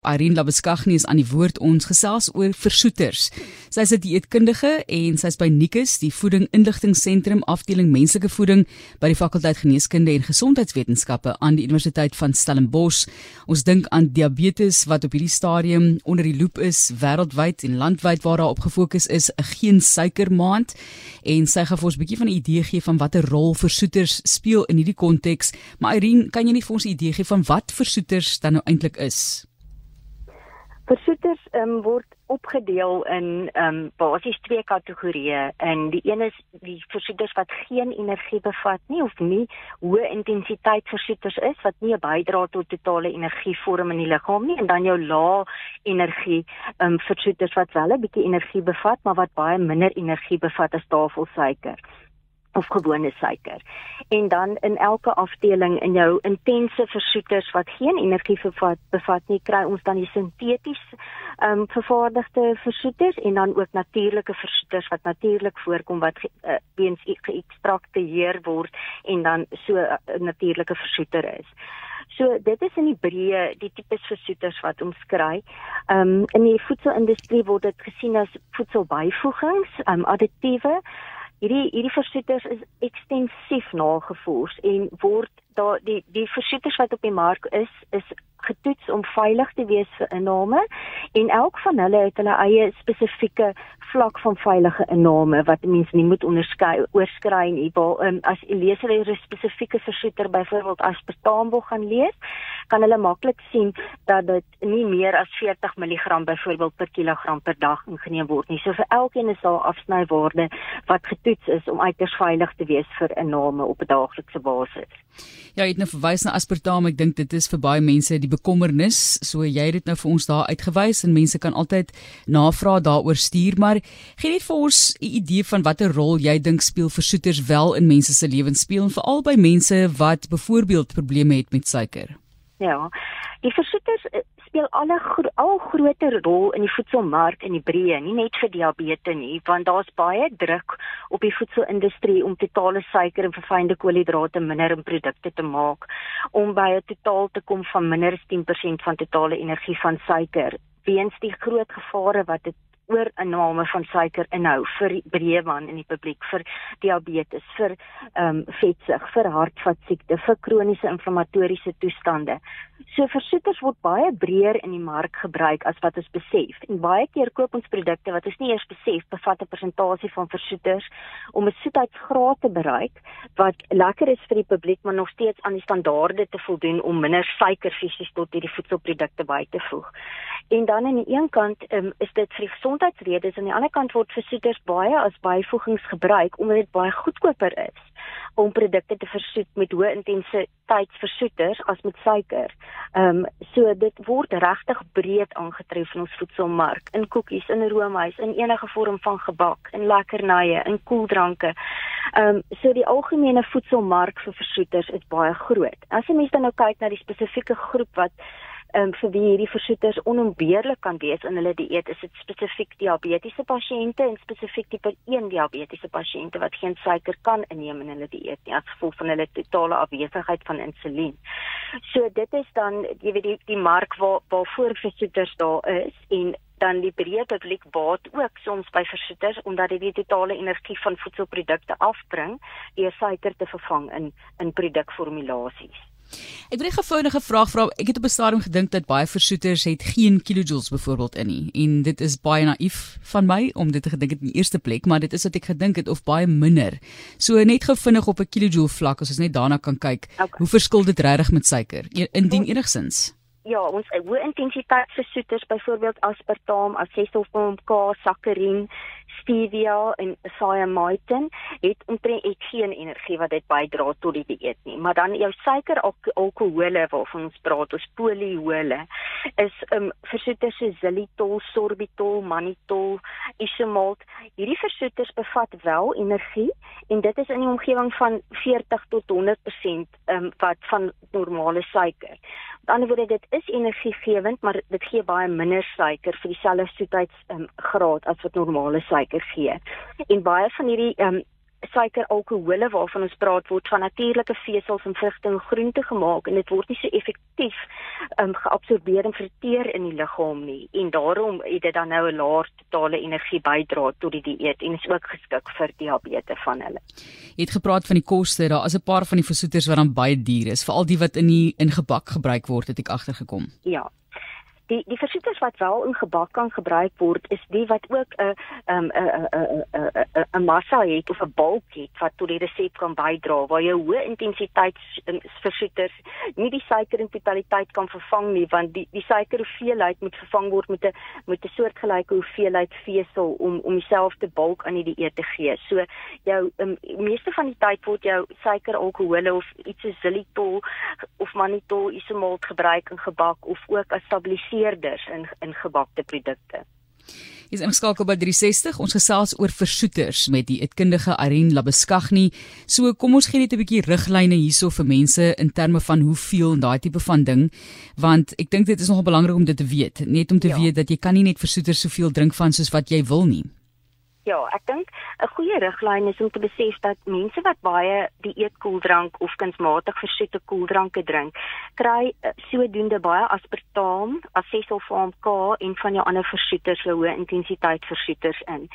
Irene Labuskaghni is aan die woord ons gesels oor versoeters. Sy is 'n dieetkundige en sy is by Nikus, die Voeding Inligtingseentrum afdeling menslike voeding by die fakulteit Geneeskunde en Gesondheidswetenskappe aan die Universiteit van Stellenbosch. Ons dink aan diabetes wat op hierdie stadium onder die loep is wêreldwyd en landwyd waar daar op gefokus is 'n geen suiker maand en sy gaan vir ons 'n bietjie van 'n idee gee van watter rol versoeters speel in hierdie konteks. Maar Irene, kan jy nie vir ons 'n idee gee van wat versoeters dan nou eintlik is? Versoeters um, word opgedeel in um, basies twee kategorieë. En die een is die versoeters wat geen energie bevat nie of nie hoë intensiteit versoeters is wat nie 'n bydra tot totale energievorm in die liggaam nie en dan jou lae energie um, versoeters wat wel 'n bietjie energie bevat maar wat baie minder energie bevat as tafelsuiker of gewone suiker. En dan in elke afdeling in jou intense versoeters wat geen energie bevat, bevat nie, kry ons dan die sinteties ehm um, vervaardigde versoeters en dan ook natuurlike versoeters wat natuurlik voorkom wat uh, weens geëkstrakteer word en dan so 'n uh, natuurlike versoeter is. So dit is in die breë die tipe versoeters wat ons kry. Ehm um, in die voedselindustrie word dit gesien as voedselbyvoegings, ehm um, additiewe hierdie hierdie versoeters is ekstensief nagevors en word daar die die versoeters wat op die mark is is getoets om veilig te wees vir inname en elk van hulle het hulle eie spesifieke vlak van veilige inname wat mense nie moet onderskei oorskry nie. Waar um, as 'n leser 'n spesifieke versoeter byvoorbeeld aspartaam wil gaan lees, kan hulle maklik sien dat dit nie meer as 40 mg byvoorbeeld per kilogram per dag ingeneem word nie. So vir elkeen is daar afsnywaarde wat getoets is om uiters veilig te wees vir inname op 'n daaglikse basis. Ja, jy het nou verwys na aspartaam. Ek dink dit is vir baie mense die bekommernis. So jy het dit nou vir ons daar uitgewys en mense kan altyd navraag daaroor stuur, maar gee net vir ons 'n idee van watter rol jy dink speel versoeters wel in mense se lewens speel en veral by mense wat byvoorbeeld probleme het met suiker. Ja. Die versoeters eh, speel alle gro al groter rol in die voedselmark in die breë, nie net vir diabetes nie, want daar's baie druk op die voedselindustrie om totale suiker en verfynde koolhidrate minder in produkte te maak om by 'n totaal te kom van minder as 10% van totale energie van suiker. Weens die groot gevare wat dit oorinname van suiker inhou vir breë man in die publiek vir diabetes, vir ehm um, vetsug, vir hartvaskiekte, vir kroniese inflammatoriese toestande. So versoeters word baie breër in die mark gebruik as wat ons besef. En baie keer koop ons produkte wat ons nie eers besef bevat 'n persentasie van versoeters om 'n soetheidsgraad te bereik wat lekker is vir die publiek maar nog steeds aan die standaarde te voldoen om minder suiker fisies tot hierdie voedselprodukte by te voeg. En dan aan die een kant um, is dit vir gesondheidsredes aan die ander kant word versoeters baie as byvoegings gebruik omdat dit baie goedkoper is om produkte te versoet met hoë intensiteitsversoeters as met suiker. Ehm um, so dit word regtig breed aangetref in ons voedselmark, in koekies, in roomys, in enige vorm van gebak, in lekkernye, in koeldranke. Ehm um, so die algemene voedselmark vir versoeters is baie groot. As jy mens dan nou kyk na die spesifieke groep wat um, vir wie hierdie versoeters onontbeerlik kan wees in hulle dieet is dit spesifiek diabetiese pasiënte en spesifiek tipe 1 diabetiese pasiënte wat geen suiker kan inneem in hulle dieet nie as gevolg van hulle totale afwesigheid van insulien. So dit is dan jy weet die die mark waar waarvoor versoeters daar is en dan die breë publiek baat ook soms by versoeters omdat dit die totale energie van voedselprodukte afbring deur suiker te vervang in in produkformulasies. Ek wil 'n gefoonige vraag vra. Ek het op 'n stadium gedink dat baie versoeters het geen kilojoules byvoorbeeld in nie en dit is baie naïef van my om dit te gedink het in die eerste plek, maar dit is wat ek gedink het of baie minder. So net gou vinnig op 'n kilojoule vlak as ons net daarna kan kyk. Okay. Hoe verskil dit regtig met suiker? E, indien enigsins. Ja, ons hoë intensiteit versoeters byvoorbeeld aspartaam, acetylfoam, K, saccharin stevia en thiamine het omtrent ek geen energie wat dit bydra tot die dieet nie. Maar dan jou suiker alkohole waarvan ons praat, ons poliehole is um versoeters soos xylitol, sorbitol, mannitol, isomalt. Hierdie versoeters bevat wel energie en dit is in die omgewing van 40 tot 100% um wat van normale suiker. Met ander woorde dit is energiegewend, maar dit gee baie minder suiker vir dieselfde soetheidsgraad um, as wat normale suiker gee. En baie van hierdie um suiker alkohole waarvan ons praat word van natuurlike vesels en vrugte en groente gemaak en dit word nie so effektief um, geabsorbeer en verteer in die liggaam nie en daarom het dit dan nou 'n laer totale energie bydra tot die dieet en is ook geskik vir diabetes van hulle. Jy het gepraat van die koste, daar is 'n paar van die versoeters wat dan baie duur is, veral die wat in die in gebak gebruik word, het ek agtergekom. Ja, die die versoeters wat wel in gebak kan gebruik word is die wat ook 'n 'n 'n 'n 'n massa het of 'n bulk het wat tot die resep kan bydra waar jy hoë intensiteit versoeters nie die suiker in totaliteit kan vervang nie want die die suiker hoeveelheid moet vervang word met 'n met 'n soortgelyke hoeveelheid vesel om om dieselfde bulk aan die dieet te gee. So jou um, meeste van die tyd word jou suiker alkohole of iets soos xylitol of mannitol isomalt gebruik in gebak of ook as stabiliseer verseerders in in gebakte produkte. Is ingeskakel by 360. Ons gesels oor versoeters met die eetkundige Irene Labeskagni. So kom ons gee net 'n bietjie riglyne hierso vir mense in terme van hoeveel en daai tipe van ding, want ek dink dit is nogal belangrik om dit te weet, net om te ja. weet dat jy kan nie net versoeters soveel drink van soos wat jy wil nie. Ja, ek dink 'n goeie riglyn is om te besef dat mense wat baie die eetkoeldrank of kunsmatig versoete koeldranke drink, kry eh, sodoende baie aspartaam, asesulfaam K en van jou ander versoeters, hoë intensiteit versoeters in.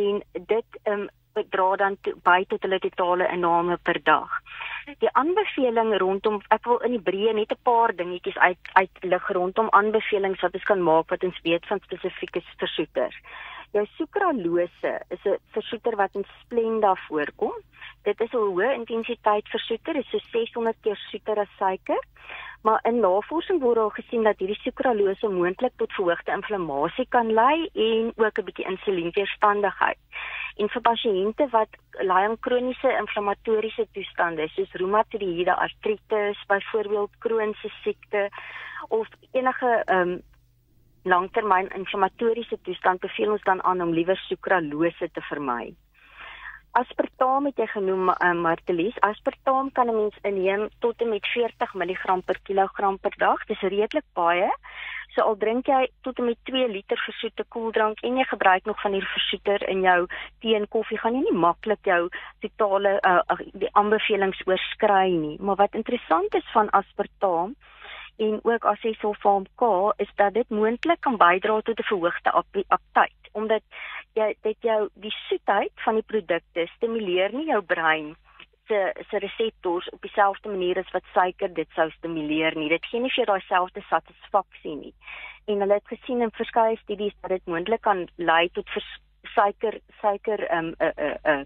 En dit ehm um, dra dan by tot hulle totale inname per dag. Die aanbeveling rondom ek wil in die breë net 'n paar dingetjies uit uitlig rondom aanbevelings wat ons kan maak wat ons weet van spesifieke versoeters. Jou sukralose is 'n versoeter wat in Splenda voorkom. Dit is 'n hoë intensiteit versoeter, dit is so 600 keer soeter as suiker. Maar in navorsing word al gesien dat hierdie sukralose moontlik tot verhoogde inflammasie kan lei en ook 'n bietjie insulienweerstandigheid. En vir pasiënte wat ly aan kroniese inflammatoriese toestande soos reumatoïede artritis, byvoorbeeld Crohn se siekte of enige ehm um, langtermyn inflammatoriese toestand beveel ons dan aan om liewer sukralose te vermy. Aspartaam het jy genoem uh, Martelies. Aspartaam kan 'n mens inneem tot en met 40 mg per kilogram per dag. Dis redelik baie. So al drink jy tot en met 2 liter versoete koeldrank en jy gebruik nog van hierdie versoeter in jou tee en koffie, gaan jy nie maklik jou totale uh, die aanbevelings oorskry nie. Maar wat interessant is van aspartaam en ook as jy sulfaam K is dat dit moontlik kan bydra tot 'n verhoogde aptyt omdat jy dit jou die soetheid van die produkte stimuleer nie jou brein se se reseptors op dieselfde manier as wat suiker dit sou stimuleer nie. Dit gee nie vir jou daai selfde satisfaksie nie. En hulle het gesien in verskeie studies dat dit moontlik kan lei tot suiker suiker um 'n 'n 'n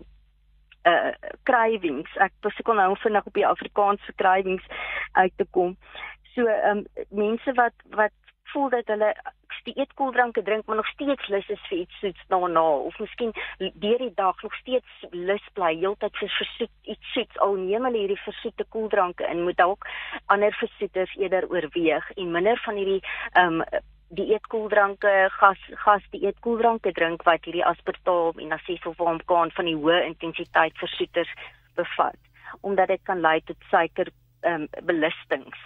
uh cravings ek besoek nou vinnig op die Afrikaans vir cravings uit te kom. So ehm um, mense wat wat voel dat hulle die eetkoeldranke drink maar nog steeds lus is vir iets soets daarna. Of miskien deur die dag nog steeds lus bly heeltyd vir versoet iets soets. Al neem hulle hierdie versoete koeldranke in moet dalk ander versoeters eerder oorweeg. En minder van hierdie ehm um, die eetkoeldranke gas gas die eetkoeldranke drink wat hierdie aspartaam en asesulfaam kan van die hoë intensiteit versoeters bevat omdat dit kan lei tot suiker ehm um, belastings.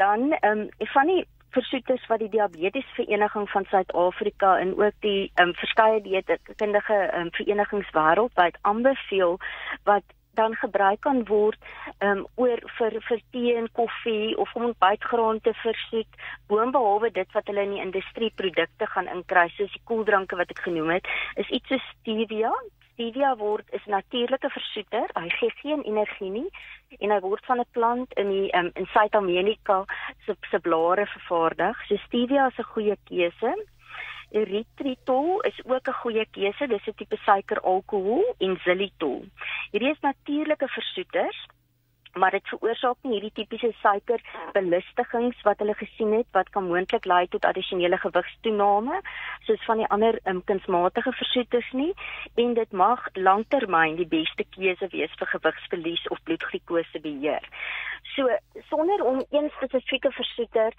Dan ehm um, van die versoeters wat die diabetes vereniging van Suid-Afrika en ook die ehm um, verskeie dieetkundige ehm um, verenigings wêreldwyd aanbeveel wat dan gebruik kan word um, oor vir vir tee en koffie of om bytgrond te versoet boonbehalwe dit wat hulle in die industrieprodukte gaan inkry soos die koeldranke wat ek genoem het is iets so stevia stevia word is natuurlike versoeter. Hy gee geen energie nie en hy word van 'n plant in die um, in Suid-Amerika se se blare vervaardig. So stevia is 'n goeie keuse. Erythritol is ook 'n goeie keuse. Dis 'n tipe suiker alkohol en xylitol. Hierdie is natuurlike versoeters maar dit veroorsaak nie hierdie tipiese suikerbelustigings wat hulle gesien het wat kan moontlik lei tot addisionele gewigstoename soos van die ander um, kunsmatige versoeters nie en dit mag langtermyn die beste keuse wees vir gewigsverlies of bloedglukose beheer. So sonder om een spesifieke versoeter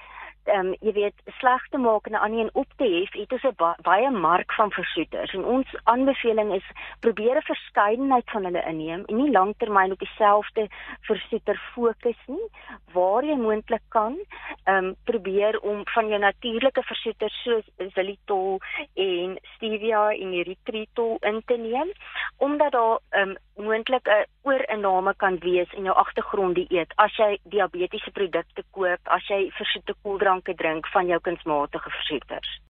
ehm um, jy weet sleg te maak en 'n ander een op te hef, het ons 'n ba baie mark van versoeters. En ons aanbeveling is probeer 'n verskeidenheid van hulle inneem en nie lanktermyn op dieselfde versoeter fokus nie waar jy moontlik kan ehm um, probeer om van jou natuurlike versoeters soos xylitol en stevia en erythritol in te neem omdat daar ehm um, moontlik 'n oorinname kan wees in jou agtergrond dieet as jy diabetiese produkte koop, as jy versoete koeldranke drink van jou kunsmatige versoeters.